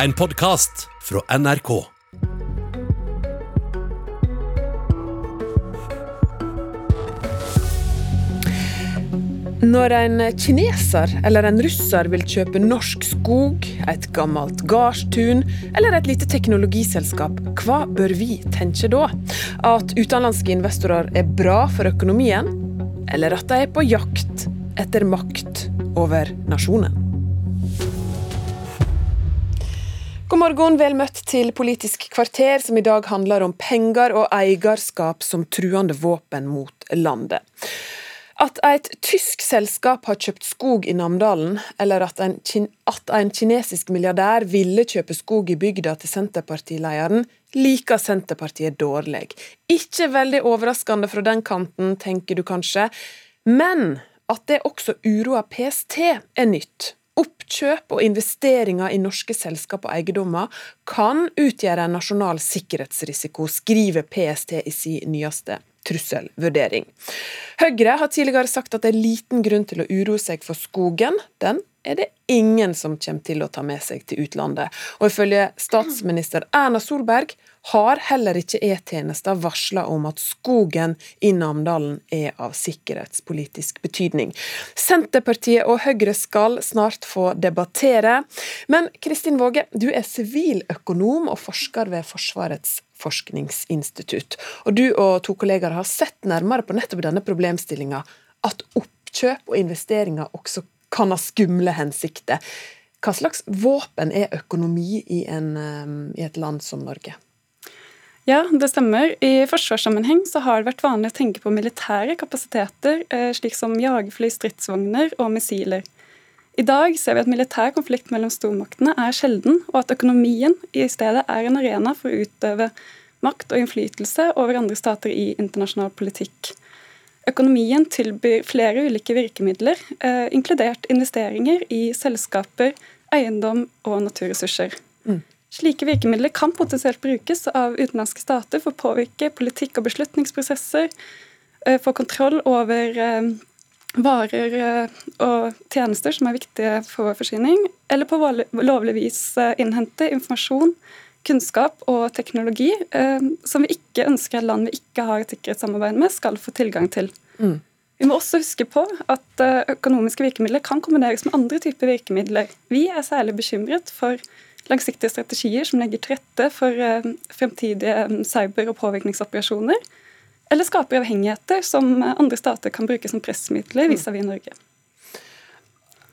En podkast fra NRK. Når en kineser eller en russer vil kjøpe norsk skog, et gammelt gardstun eller et lite teknologiselskap, hva bør vi tenke da? At utenlandske investorer er bra for økonomien, eller at de er på jakt etter makt over nasjonen? Morgen, vel møtt til Politisk kvarter, som i dag handler om penger og eierskap som truende våpen mot landet. At et tysk selskap har kjøpt skog i Namdalen, eller at en, at en kinesisk milliardær ville kjøpe skog i bygda til Senterpartilederen, liker Senterpartiet dårlig. Ikke veldig overraskende fra den kanten, tenker du kanskje, men at det også uroer PST, er nytt. Oppkjøp og investeringer i norske selskap og eiendommer kan utgjøre en nasjonal sikkerhetsrisiko, skriver PST i sin nyeste trusselvurdering. Høyre har tidligere sagt at det er liten grunn til å uroe seg for skogen. Den er det ingen som kommer til å ta med seg til utlandet. Og ifølge statsminister Erna Solberg har heller ikke E-tjenesten varsla om at skogen i Namdalen er av sikkerhetspolitisk betydning. Senterpartiet og Høyre skal snart få debattere. Men Kristin Våge, du er siviløkonom og forsker ved Forsvarets forskningsinstitutt. Og du og to kollegaer har sett nærmere på nettopp denne problemstillinga, at oppkjøp og investeringer også kan ha skumle hensikter. Hva slags våpen er økonomi i, en, um, i et land som Norge? Ja, det stemmer. I forsvarssammenheng så har det vært vanlig å tenke på militære kapasiteter, eh, slik som jagerfly, stridsvogner og missiler. I dag ser vi at militær konflikt mellom stormaktene er sjelden, og at økonomien i stedet er en arena for å utøve makt og innflytelse over andre stater i internasjonal politikk. Økonomien tilbyr flere ulike virkemidler, eh, inkludert investeringer i selskaper, eiendom og naturressurser. Mm. Slike virkemidler kan potensielt brukes av utenlandske stater for å påvirke politikk og beslutningsprosesser, eh, få kontroll over eh, varer og tjenester som er viktige for vår forsyning, eller på lovlig vis innhente informasjon kunnskap og teknologi eh, som vi ikke ønsker at land vi ikke har et sikkerhetssamarbeid med, skal få tilgang til. Mm. Vi må også huske på at eh, økonomiske virkemidler kan kombineres med andre typer virkemidler. Vi er særlig bekymret for langsiktige strategier som legger til rette for eh, fremtidige cyber- og påvirkningsoperasjoner, eller skaper avhengigheter som andre stater kan bruke som pressmidler mm. vis-à-vis Norge.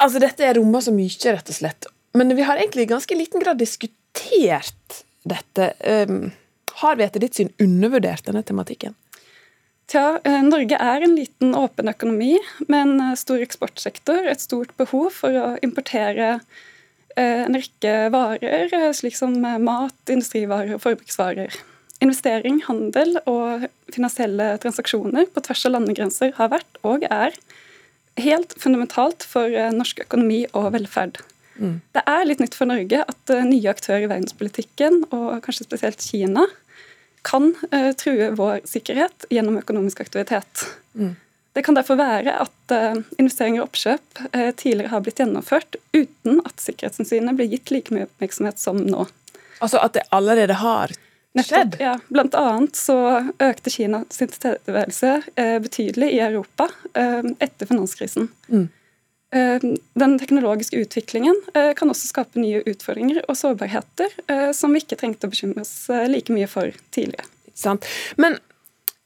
Altså, Dette er rommet så mye, rett og slett. Men vi har egentlig i ganske liten grad diskutert håndtert dette? Har vi etter ditt syn undervurdert denne tematikken? Tja, eh, Norge er en liten, åpen økonomi med en eh, stor eksportsektor. Et stort behov for å importere eh, en rekke varer, slik som mat, industrivarer og forbruksvarer. Investering, handel og finansielle transaksjoner på tvers av landegrenser har vært og er helt fundamentalt for norsk økonomi og velferd. Mm. Det er litt nytt for Norge at uh, nye aktører i verdenspolitikken, og kanskje spesielt Kina, kan uh, true vår sikkerhet gjennom økonomisk aktivitet. Mm. Det kan derfor være at uh, investeringer og oppkjøp tidligere har blitt gjennomført uten at sikkerhetshensynet blir gitt like mye oppmerksomhet som nå. Altså at det allerede har skjedd? ja. Blant annet så økte Kina sin tilstedeværelse betydelig i Europa etter finanskrisen. Mm. Eh, den teknologiske utviklingen eh, kan også skape nye utfordringer og sårbarheter eh, som vi ikke trengte å bekymre oss like mye for tidligere. Sant. Men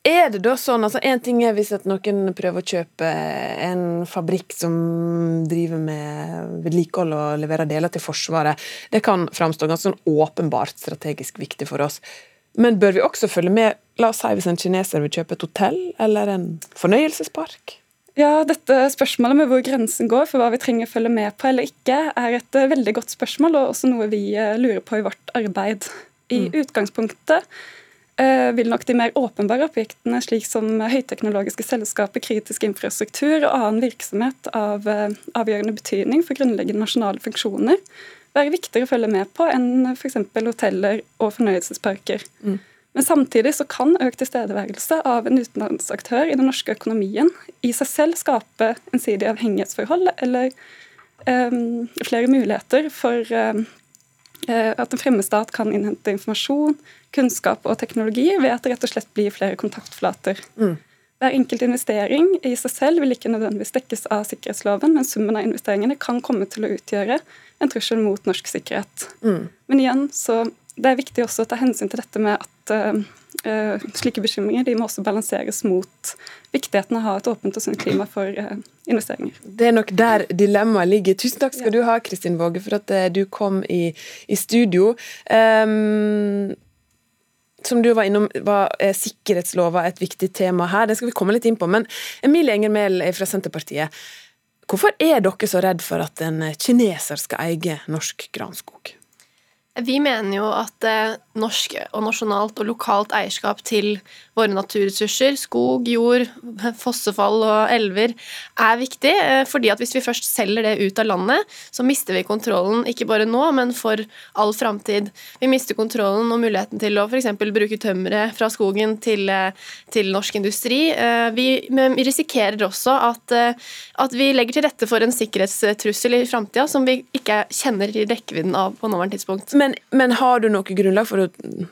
er det da sånn, altså Én ting er hvis at noen prøver å kjøpe en fabrikk som driver med vedlikehold og leverer deler til Forsvaret. Det kan framstå ganske sånn åpenbart strategisk viktig for oss. Men bør vi også følge med la oss si hvis en kineser vil kjøpe et hotell eller en fornøyelsespark? Ja, dette Spørsmålet med hvor grensen går for hva vi trenger å følge med på eller ikke, er et uh, veldig godt spørsmål, og også noe vi uh, lurer på i vårt arbeid. I mm. utgangspunktet uh, vil nok de mer åpenbare objektene, slik som høyteknologiske selskaper, kritisk infrastruktur og annen virksomhet av avgjørende betydning for grunnleggende nasjonale funksjoner, være viktigere å følge med på enn f.eks. hoteller og fornøyelsesparker. Mm. Men samtidig så kan økt tilstedeværelse av en utenlandsaktør i den norske økonomien i seg selv skape ensidige avhengighetsforhold eller um, flere muligheter for um, at en fremmedstat kan innhente informasjon, kunnskap og teknologi ved at det rett og slett blir flere kontaktflater. Mm. Hver enkelt investering i seg selv vil ikke nødvendigvis dekkes av sikkerhetsloven, men summen av investeringene kan komme til å utgjøre en trussel mot norsk sikkerhet. Mm. Men igjen, så det er viktig også å ta hensyn til dette med at uh, slike bekymringer de må også balanseres mot viktigheten av å ha et åpent og sunt klima for uh, investeringer. Det er nok der dilemmaet ligger. Tusen takk skal ja. du ha, Kristin Våge, for at uh, du kom i, i studio. Um, som du var innom, var sikkerhetslova et viktig tema her. Det skal vi komme litt inn på. Men Emilie Enger Mehl fra Senterpartiet. Hvorfor er dere så redd for at en kineser skal eie norsk granskog? Vi mener jo at eh, norsk og nasjonalt og lokalt eierskap til våre naturressurser, skog, jord, fossefall og elver, er viktig. Eh, fordi at hvis vi først selger det ut av landet, så mister vi kontrollen ikke bare nå, men for all framtid. Vi mister kontrollen og muligheten til å f.eks. bruke tømmeret fra skogen til, eh, til, norsk industri. Vi risikerer også at, at vi legger til rette for en sikkerhetstrussel i framtida som vi ikke kjenner i rekkevidden av på nåværende tidspunkt. Men, men, har du noe grunnlag for å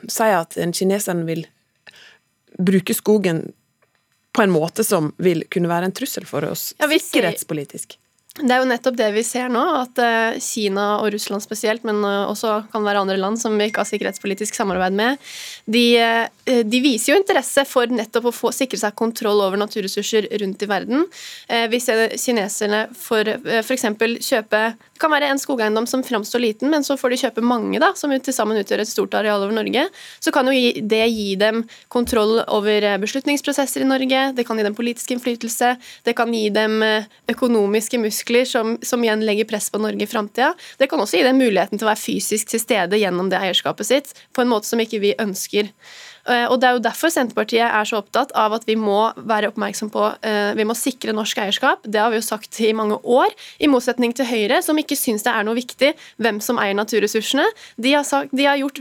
si at en kineser vil bruke skogen på en måte som vil kunne være en trussel for oss ja, sikkerhetspolitisk? Det er jo nettopp det vi ser nå, at eh, Kina og Russland spesielt, men eh, også kan være andre land som vi ikke har sikkerhetspolitisk samarbeid med, de, eh, de viser jo interesse for nettopp å få, sikre seg kontroll over naturressurser rundt i verden. Vi ser kineserne for f.eks. kjøpe det kan være en skogeiendom som framstår liten, men så får de kjøpe mange, da, som til sammen utgjør et stort areal over Norge. Så kan jo det gi dem kontroll over beslutningsprosesser i Norge, det kan gi dem politisk innflytelse, det kan gi dem økonomiske muskler muskler som, som igjen legger press på Norge i framtida. Det kan også gi dem muligheten til å være fysisk til stede gjennom det eierskapet sitt på en måte som ikke vi ønsker. Eh, og Det er jo derfor Senterpartiet er så opptatt av at vi må være oppmerksom på eh, Vi må sikre norsk eierskap. Det har vi jo sagt i mange år. I motsetning til Høyre, som ikke syns det er noe viktig hvem som eier naturressursene. De har, sagt, de har gjort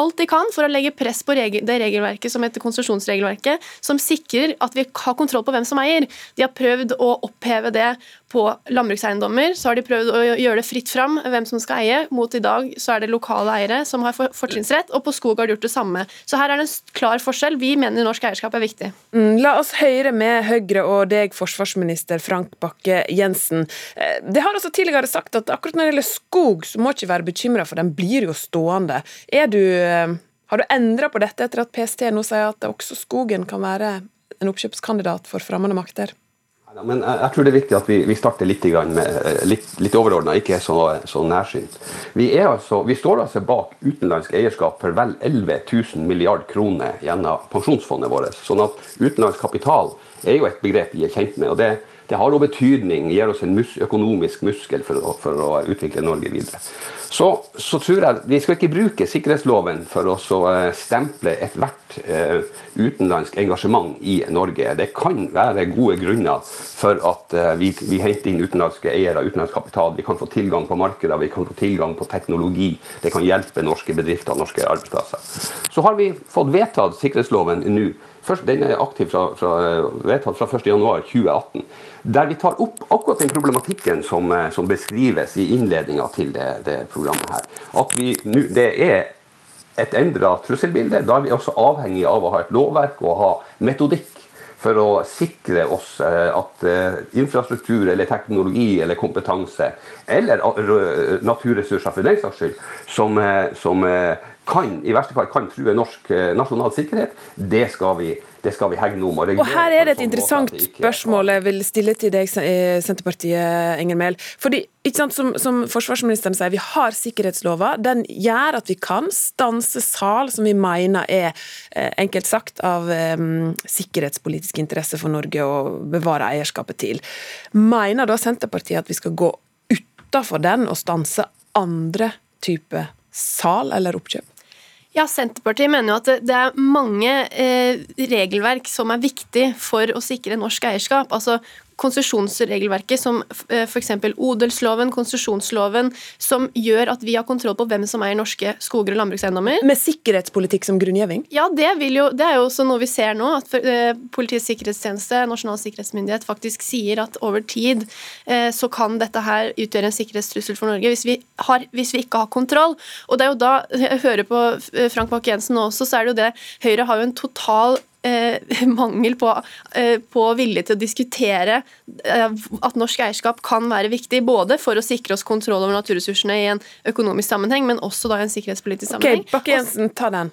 alt de kan for å legge press på det regelverket som heter konsesjonsregelverket, som sikrer at vi har kontroll på hvem som eier. De har prøvd å oppheve det på landbrukseiendommer. Så har de prøvd å gjøre det fritt fram hvem som skal eie. Mot i dag så er det lokale eiere som har fortrinnsrett, og på skog har de gjort det samme. Så her er det en klar forskjell. Vi mener norsk eierskap er viktig. Mm, la oss høre med Høyre og deg, forsvarsminister Frank Bakke-Jensen. Eh, det har altså tidligere sagt at akkurat når det gjelder skog, så må ikke være bekymra, for den blir jo stående. Er du har du endra på dette etter at PST nå sier at også skogen kan være en oppkjøpskandidat for fremmede makter? Men jeg, tror det er viktig at vi, vi starter litt, med, eh, litt, litt overordna, ikke så, så nærsynt. Vi, altså, vi, står altså bak utenlandsk eierskap for vel 11 000 milliard kroner gjennom pensjonsfondet vårt. Sånn at utenlandsk kapital er jo et begrep vi er kjent med. og det det har også betydning, gir oss en mus økonomisk muskel for å, for å, utvikle Norge videre. Så, så, tror jeg Vi skal ikke bruke sikkerhetsloven for å eh, stemple ethvert uh, utenlandsk engasjement i Norge. Det kan være gode grunner for at uh, vi, vi, henter inn utenlandske eiere, utenlandsk kapital. Vi kan få tilgang på markeder, vi kan få tilgang på teknologi. Det kan hjelpe norske bedrifter og norske arbeidsplasser. Så har vi fått vedtatt sikkerhetsloven nå Først, den er aktiv fra, fra, vedtatt fra 1.1.2018. Der vi tar opp akkurat den problematikken som, eh, som beskrives i innledninga til det, det, programmet her. At vi, det er et endra trusselbilde. Da er vi også avhengig av å ha et lovverk og ha metodikk for å sikre oss eh, at eh, infrastruktur eller teknologi eller kompetanse, eller naturressurser for den saks skyld, som, som kan i verste fall kan true norsk eh, nasjonal sikkerhet, det skal vi, det skal vi hegne om. Og, og Her er det et sånn interessant spørsmål jeg vil stille til deg, eh, Senterpartiet, Enger Mehl. Fordi, ikke sant, som, som, forsvarsministeren sier, vi har sikkerhetslova. Den gjør at vi kan stanse sal som vi mener er, eh, enkelt sagt, av um, sikkerhetspolitisk interesse for Norge å bevare eierskapet til. Mener da Senterpartiet at vi skal gå utafor den og stanse andre typer sal eller oppkjøp? Ja, Senterpartiet mener jo at det er mange eh, regelverk som er viktig for å sikre norsk eierskap. Altså konsesjonsregelverket som f.eks. odelsloven, konsesjonsloven, som gjør at vi har kontroll på hvem som eier norske skoger og landbrukseiendommer. Med sikkerhetspolitikk som grunngjeving? Ja, det, jo, det, er jo også noe vi ser nå. At uh, Politiets sikkerhetstjeneste, Nasjonal sikkerhetsmyndighet, faktisk sier at over tid uh, så kan dette her utgjøre en sikkerhetstrussel for Norge hvis vi, har, hvis vi, ikke har kontroll. Og det er jo da, jeg hører på eh, Frank Bakke-Jensen også, så er det jo det Høyre har jo en total eh, mangel på, eh, på, vilje til å diskutere eh, at norsk eierskap kan være viktig, både for å sikre oss kontroll over naturressursene i en økonomisk sammenheng, men også da i en sikkerhetspolitisk sammenheng. Ok, Bakke-Jensen, ta den.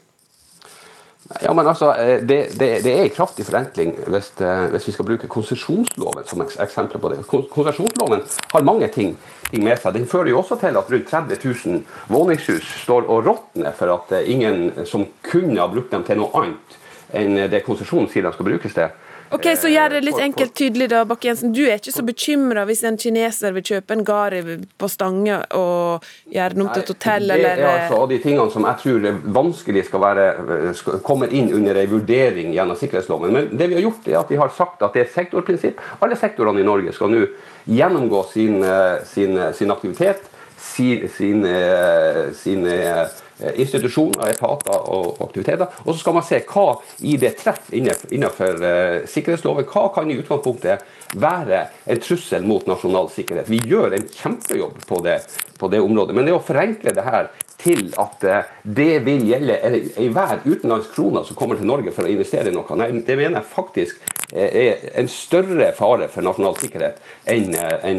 Ja, men altså, eh, det, det, det er en kraftig forenkling hvis, eh, hvis vi skal bruke konsesjonsloven som eksempel på det. Konsesjonsloven har mange ting, ting, med seg. Den fører jo også til at rundt 30 000 våningshus står og råtner for at ingen som kunne ha brukt dem til noe annet enn det konsesjonen sier de skal brukes til. Ok, Så gjør det litt enkelt tydelig, da, Bakke Jensen. Du er ikke så bekymra hvis en kineser vil kjøpe en gard på Stange og gjøre den om til et hotell, eller Det er altså av de tingene som jeg tror vanskelig skal være skal, kommer inn under en vurdering gjennom sikkerhetsloven. Men det vi har gjort, er at vi har sagt at det er et sektorprinsipp. Alle sektorene i Norge skal nå gjennomgå sin, eh, sin, sin aktivitet, sin, sin, eh, sin Eh, institusjoner, etater og aktiviteter. Og så skal man se hva i det treff innenfor uh, sikkerhetsloven. Hva kan i utgangspunktet være en trussel mot nasjonal sikkerhet. Vi gjør en kjempejobb på det, på det området. Men det å forenkle det her til at uh, det vil gjelde enhver utenlandsk krone som kommer til Norge for å investere i noe, nei, det mener jeg faktisk er en større fare for nasjonal sikkerhet enn,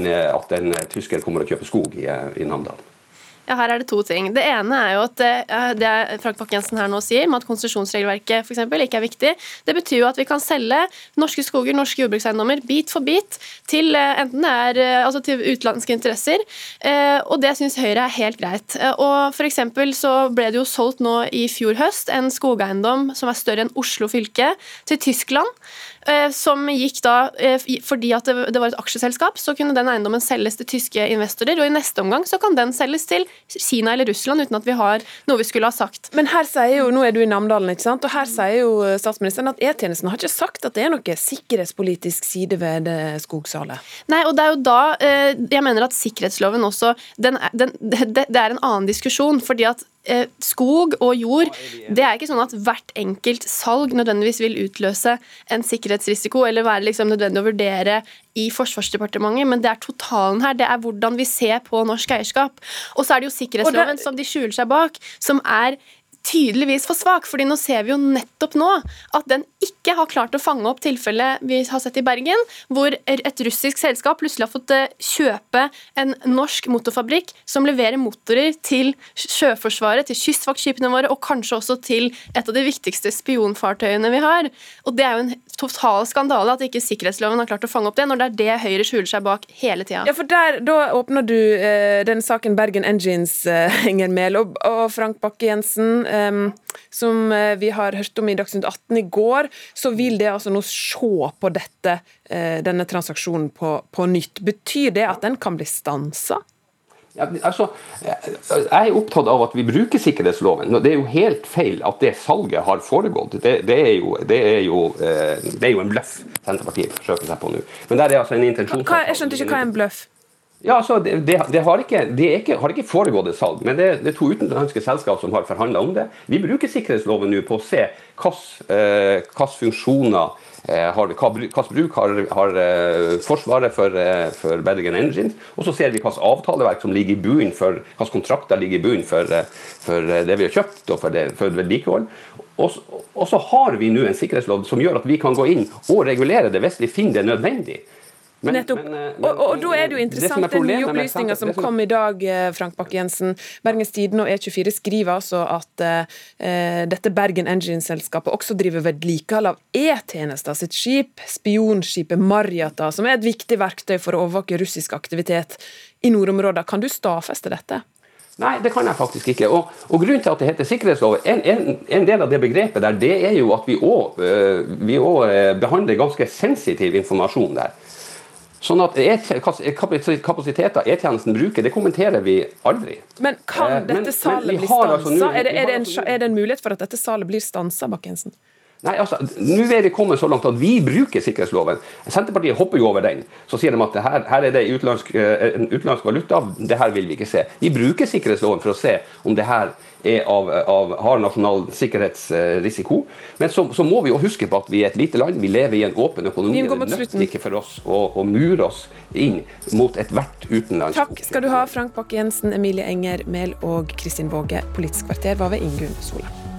at en tysker kommer og kjøper skog i, i Namdal. Ja, her er det to ting. Det ene er jo at eh, det Frank Bakke-Jensen her nå sier, med at konsesjonsregelverket f.eks. ikke er viktig, det betyr jo at vi kan selge norske skoger, norske jordbrukseiendommer, bit for bit til eh, enten det er eh, altså til utenlandske interesser, og det syns Høyre er helt greit. Og for så ble det jo solgt nå i fjor høst en skogeiendom som er større enn Oslo fylke, til Tyskland. Eh, som gikk da eh, Fordi at det var et aksjeselskap, så kunne den eiendommen selges til tyske investorer, og i neste omgang så kan den selges til Kina eller Russland uten at vi har noe vi skulle ha sagt. Men her sier jo, nå er du i Namdalen, ikke sant, og her sier jo statsministeren at E-tjenesten har ikke sagt at det er noe sikkerhetspolitisk side ved skogsalet. Nei, og det er jo da eh, jeg mener at sikkerhetsloven også den, den, det, det er en annen diskusjon, fordi at Eh, skog og jord Det er ikke sånn at hvert enkelt salg nødvendigvis vil utløse en sikkerhetsrisiko eller være liksom nødvendig å vurdere i Forsvarsdepartementet, men det er totalen her. Det er hvordan vi ser på norsk eierskap. Og så er det jo sikkerhetsloven som de skjuler seg bak, som er tydeligvis for svak. fordi nå ser vi jo nettopp nå at den ikke har klart å fange opp tilfellet vi har sett i Bergen, hvor et russisk selskap plutselig har fått eh, kjøpe en norsk motorfabrikk som leverer motorer til Sjøforsvaret, til kystvaktskipene våre, og kanskje også til et av de viktigste spionfartøyene vi har. Og Det er jo en total skandale at ikke sikkerhetsloven har klart å fange opp det, når det er det Høyre skjuler seg bak hele tida. Ja, for der, Da åpner du eh, den saken Bergen Engines eh, henger med, og, og Frank Bakke-Jensen som eh, vi har hørt om i Dagsnytt 18 i går, så vil det altså nå se på dette, eh, denne transaksjonen på, på nytt. Betyr det at den kan bli stansa? Ja, altså, jeg er opptatt av at vi bruker sikkerhetsloven. Det er jo helt feil at det salget har foregått. Det, det, er, jo, det, er, jo, eh, det er jo, en bløff Senterpartiet forsøker seg på nå. Men der er altså en intensjon... Jeg skjønte ikke hva er en bløff? Ja, altså, det, det, det, har ikke, det ikke, har ikke, foregått et salg, men det, er to utenlandske selskap som har forhandla om det. Vi bruker sikkerhetsloven nå på å se hvilke eh, funksjoner eh, har, hva bruk har, har eh, Forsvaret for, for, Bergen Engines, og så ser vi hvilke avtaleverk som ligger i bunnen for hvilke kontrakter ligger i bunnen for, for, det vi har kjøpt og for, det, for vedlikehold. Og så har vi nå en sikkerhetslov som gjør at vi kan gå inn og regulere det hvis vi finner det nødvendig. Men, Nettopp. Men, eh, men, og, og, da er det jo interessant den nye opplysninga som kom i dag, eh, Frank Bakke-Jensen. Bergens Tidende og E24 skriver altså at uh, dette Bergen Engine-selskapet også driver vedlikehold av E-tjenester sitt skip, spionskipet Marjata, som er et viktig verktøy for å overvåke russisk aktivitet i nordområdene. Kan du stadfeste dette? Nei, det kan jeg faktisk ikke. Og, og Grunnen til at det heter sikkerhetslov, en, en, en, del av det begrepet der, det er jo at vi òg behandler ganske sensitiv informasjon der. Sånn at Kapasiteter E-tjenesten bruker, det kommenterer vi aldri. Men kan eh, dette salet bli stansa? Altså er, er, en, er, det en, mulighet for at dette salet blir stansa, Bakkensen? Nei, altså, Nå er vi kommet så langt at vi bruker sikkerhetsloven. Senterpartiet hopper jo over den. Så sier de at her, her er det utenlandsk, eh, en utenlandsk valuta, det her vil vi ikke se. Vi bruker sikkerhetsloven for å se om det her er av, av, har nasjonal sikkerhetsrisiko. Men så, så, må vi jo huske på at vi er et lite land, vi lever i en åpen økonomi. Det nytter ikke for oss å, å mure oss inn mot ethvert utenlandsk Takk skal du ha, Frank Bakke-Jensen, Emilie Enger Mehl og Kristin Våge. Politisk kvarter var ved Ingunn Sola.